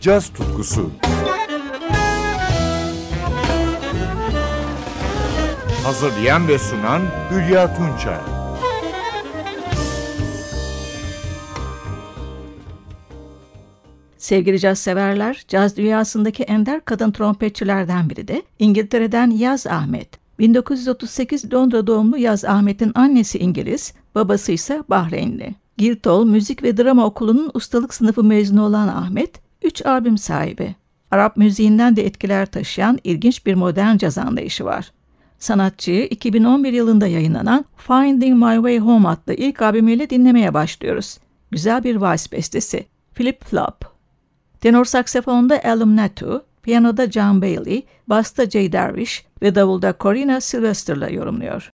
caz tutkusu. Hazırlayan ve sunan Hülya Tunçay. Sevgili caz severler, caz dünyasındaki ender kadın trompetçilerden biri de İngiltere'den Yaz Ahmet. 1938 Londra doğumlu Yaz Ahmet'in annesi İngiliz, babası ise Bahreynli. Guildhall Müzik ve Drama Okulu'nun ustalık sınıfı mezunu olan Ahmet, 3 albüm sahibi. Arap müziğinden de etkiler taşıyan ilginç bir modern caz anlayışı var. Sanatçıyı 2011 yılında yayınlanan Finding My Way Home adlı ilk albümüyle dinlemeye başlıyoruz. Güzel bir vals bestesi, Flip Flop. Tenor saksafonda Alum Natu, piyanoda John Bailey, basta Jay Darvish ve davulda Corina Sylvester'la yorumluyor.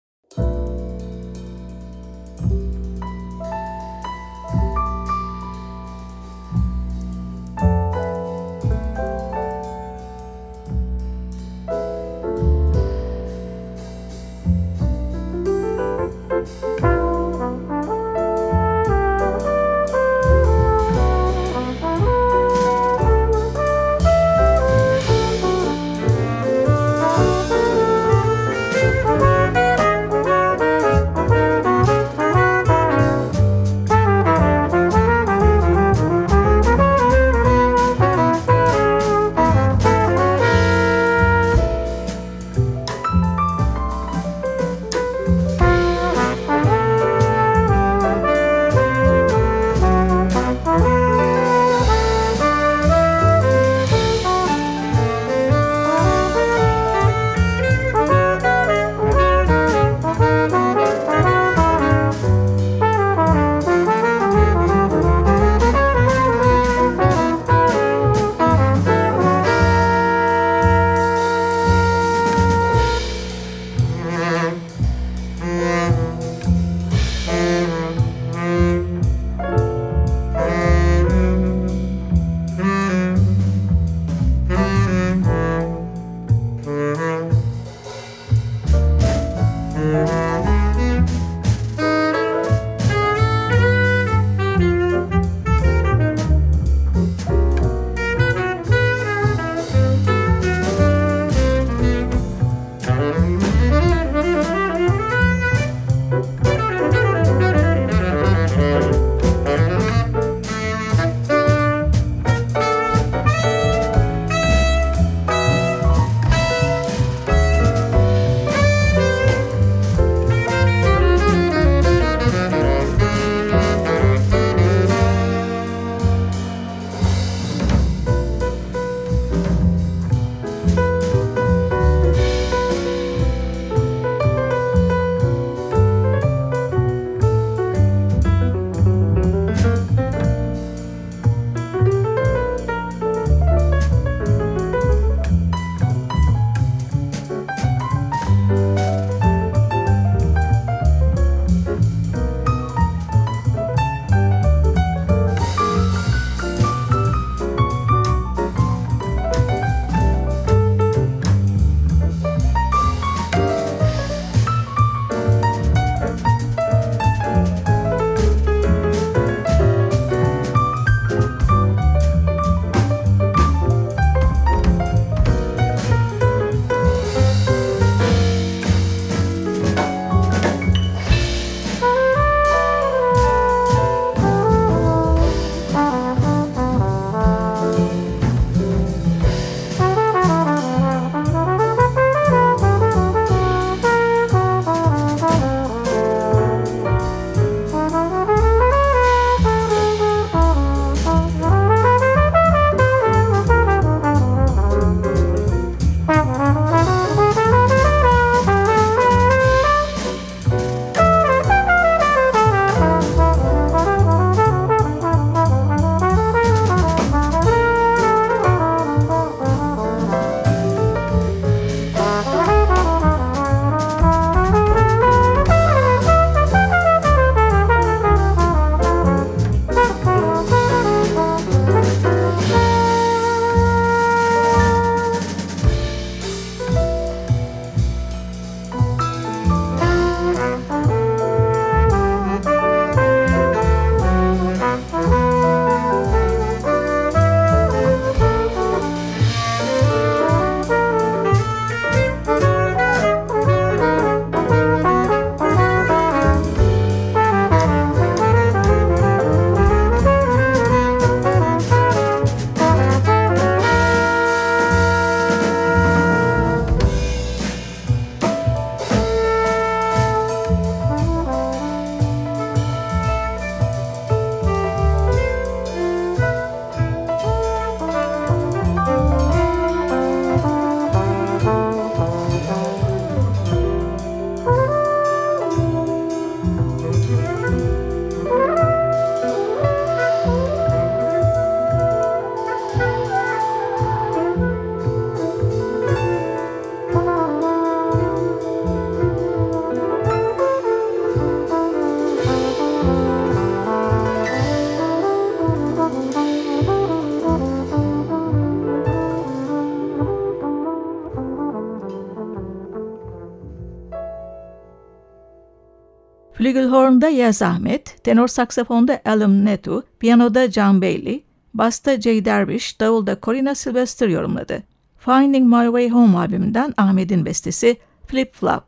Flügelhorn'da Yaz Ahmet, tenor saksafonda Alan Netu, piyanoda John Bailey, basta Jay Dervish, davulda Corina Sylvester yorumladı. Finding My Way Home albümünden Ahmet'in bestesi Flip Flop.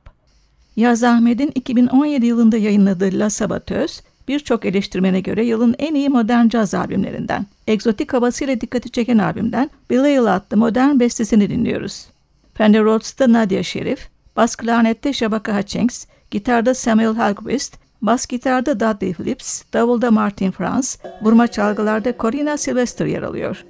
Yaz Ahmet'in 2017 yılında yayınladığı La Sabatöz, birçok eleştirmene göre yılın en iyi modern caz albümlerinden. Egzotik havasıyla dikkati çeken albümden Belial adlı modern bestesini dinliyoruz. Fender Rhodes'ta Nadia Şerif, bas klarnette Shabaka Hutchings, gitarda Samuel Hallquist, bas gitarda Dudley Phillips, davulda Martin Franz, vurma çalgılarda Corina Sylvester yer alıyor.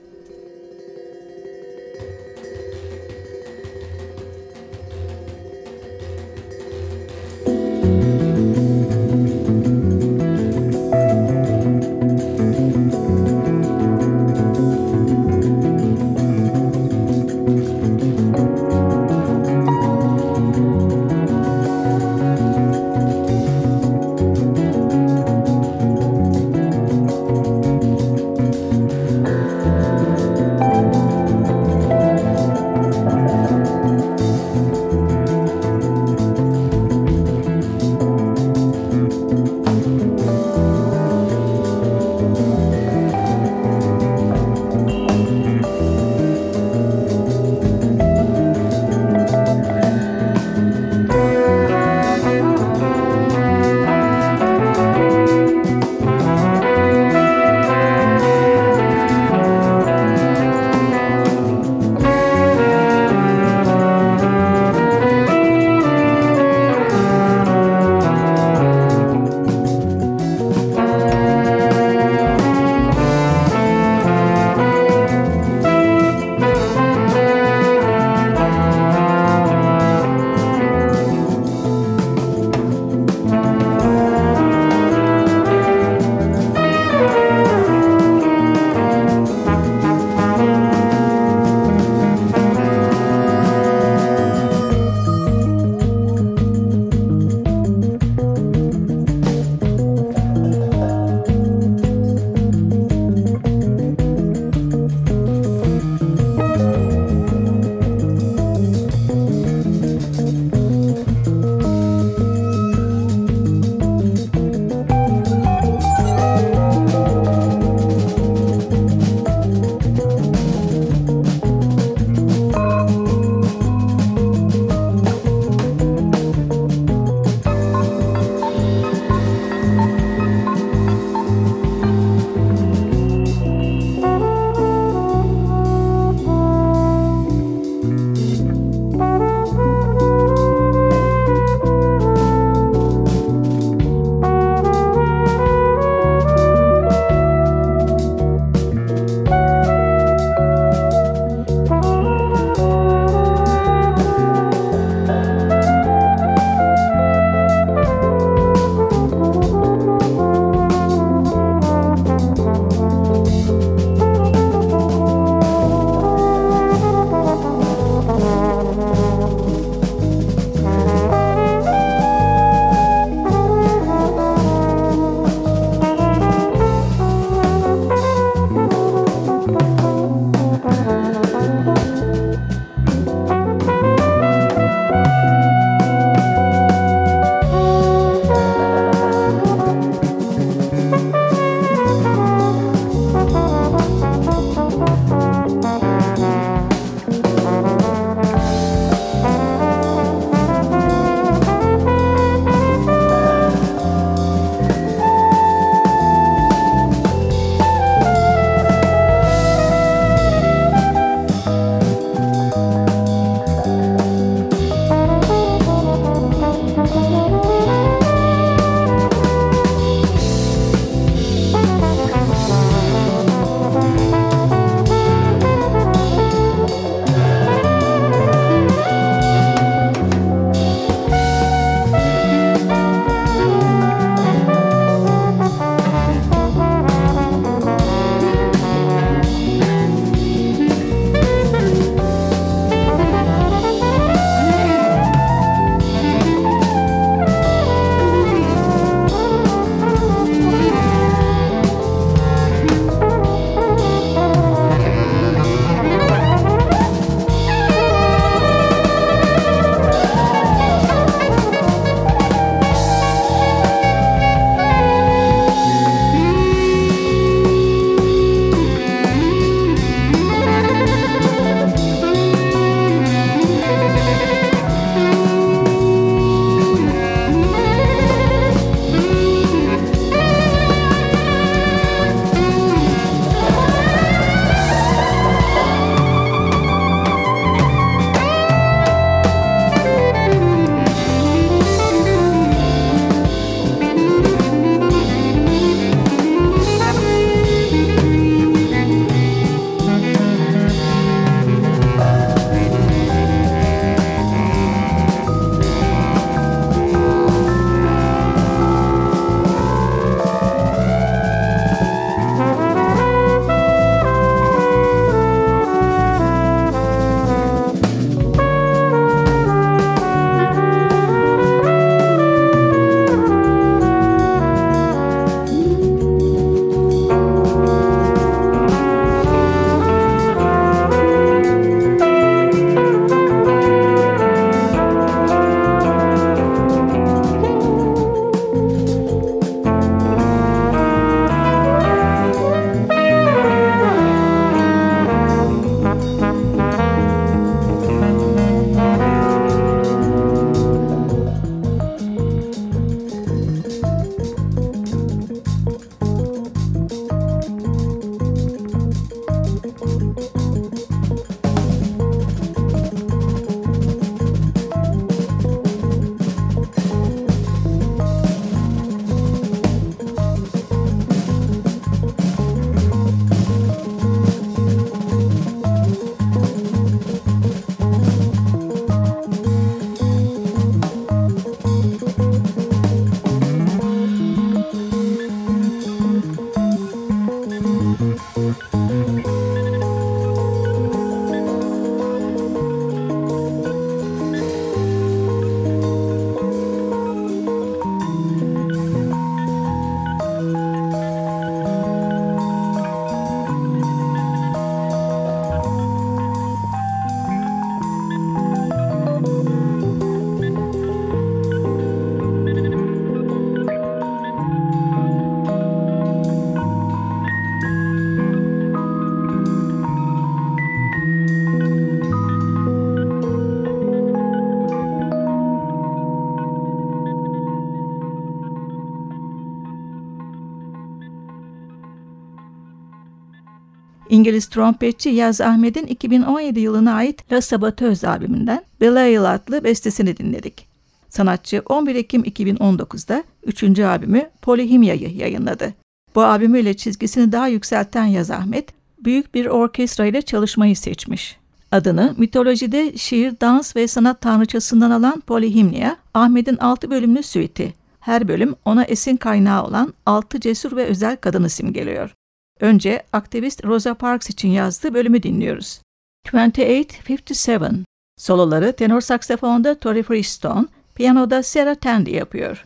İngiliz trompetçi Yaz Ahmet'in 2017 yılına ait La Sabatöz albümünden Belial adlı bestesini dinledik. Sanatçı 11 Ekim 2019'da 3. albümü Polihimya'yı yayınladı. Bu albümüyle çizgisini daha yükselten Yaz Ahmet, büyük bir orkestra ile çalışmayı seçmiş. Adını mitolojide şiir, dans ve sanat tanrıçasından alan Polihimnia, Ahmet'in 6 bölümlü süiti. Her bölüm ona esin kaynağı olan 6 cesur ve özel kadını simgeliyor. Önce aktivist Rosa Parks için yazdığı bölümü dinliyoruz. 2857 Soloları tenor saksafonda Tori Freestone, piyanoda Sarah Tandy yapıyor.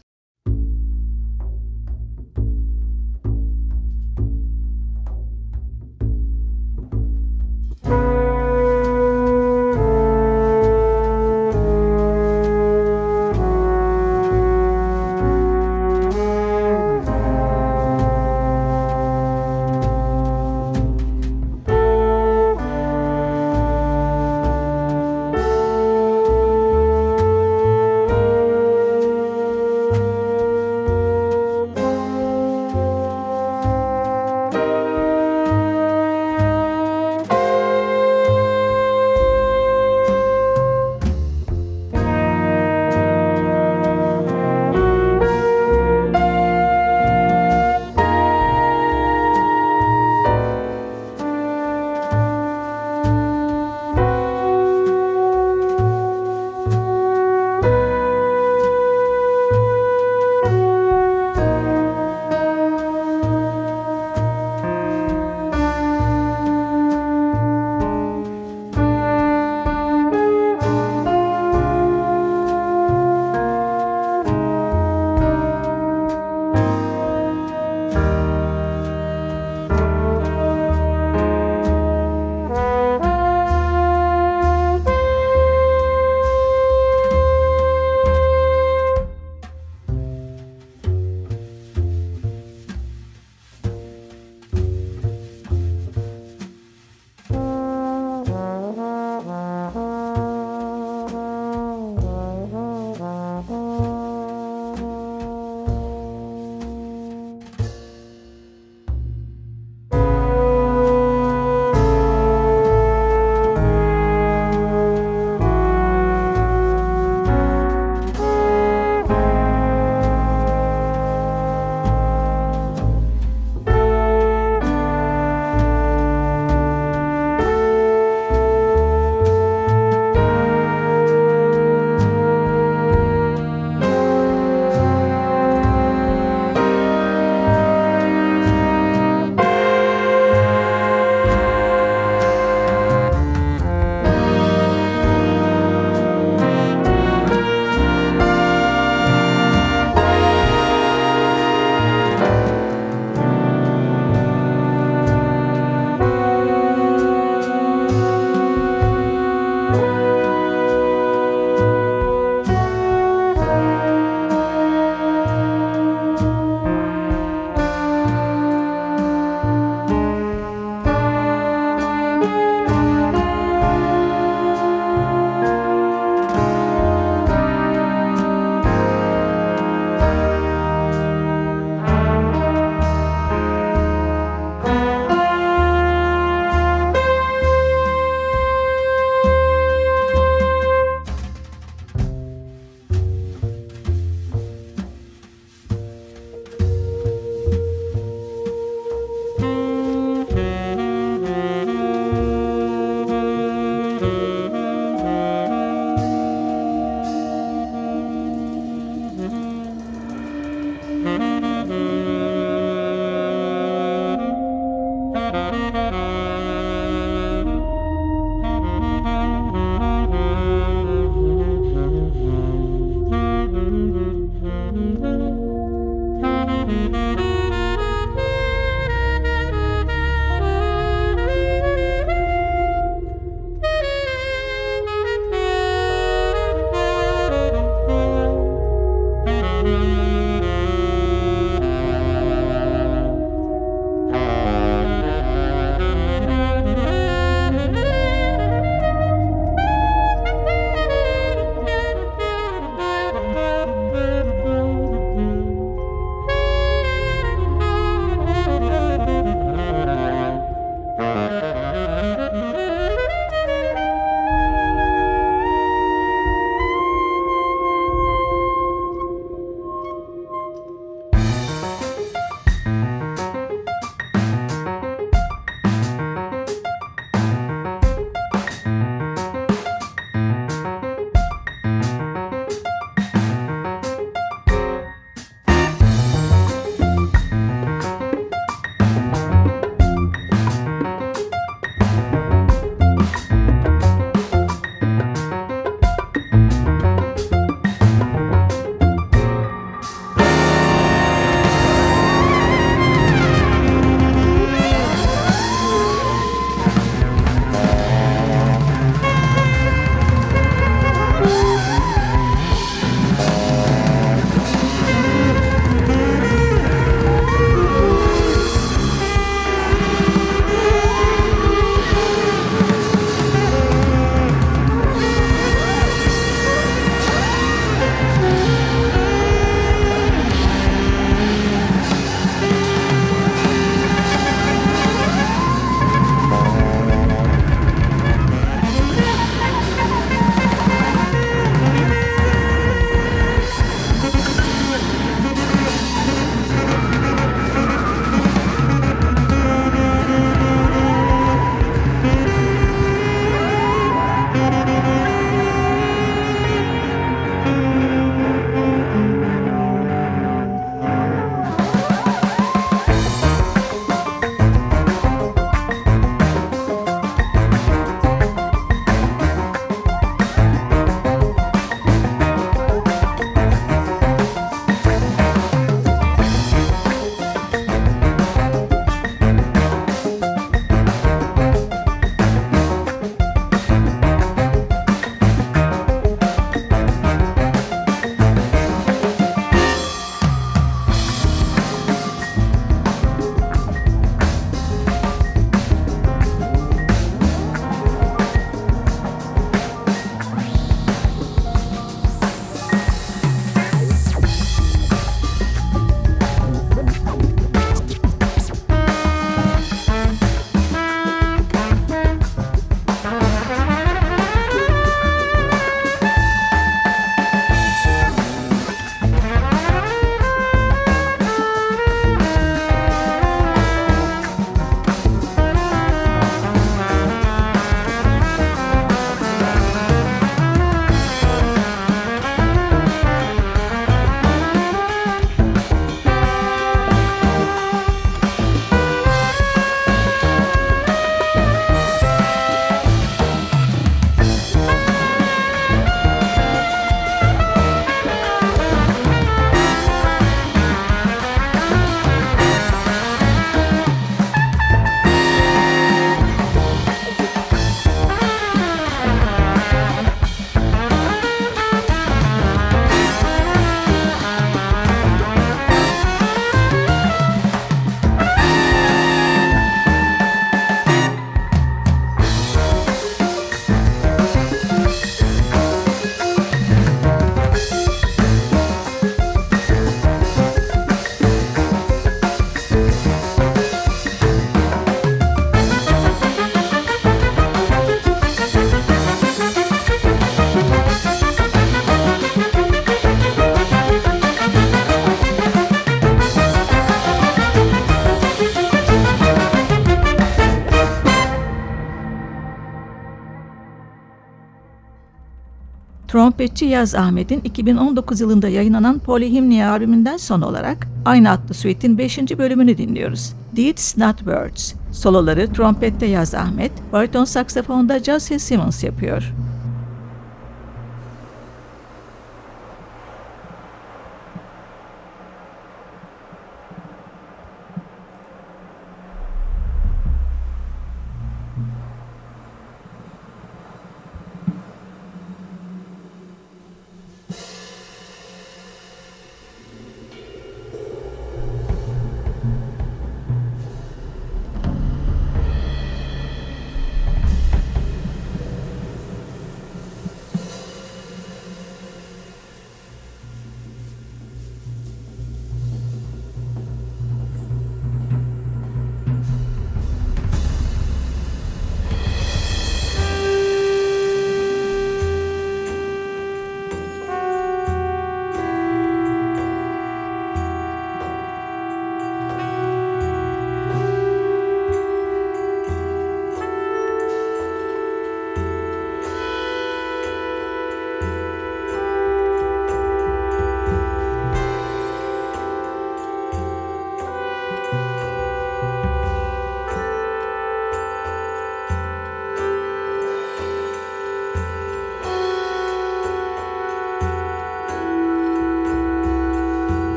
Trompetçi Yaz Ahmet'in 2019 yılında yayınlanan Polyhymnia albümünden son olarak aynı adlı suite'in 5. bölümünü dinliyoruz. Deeds Not Words. Soloları trompette Yaz Ahmet, bariton saksafonda Jesse Simmons yapıyor.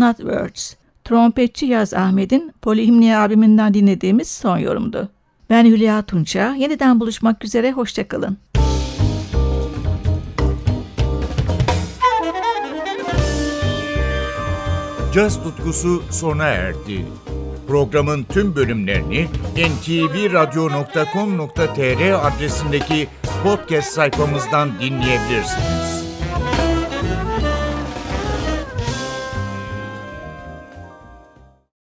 Not Words. Trompetçi Yaz Ahmet'in Polihimni albümünden dinlediğimiz son yorumdu. Ben Hülya Tunça. Yeniden buluşmak üzere. Hoşçakalın. Caz tutkusu sona erdi. Programın tüm bölümlerini ntvradio.com.tr adresindeki podcast sayfamızdan dinleyebilirsiniz.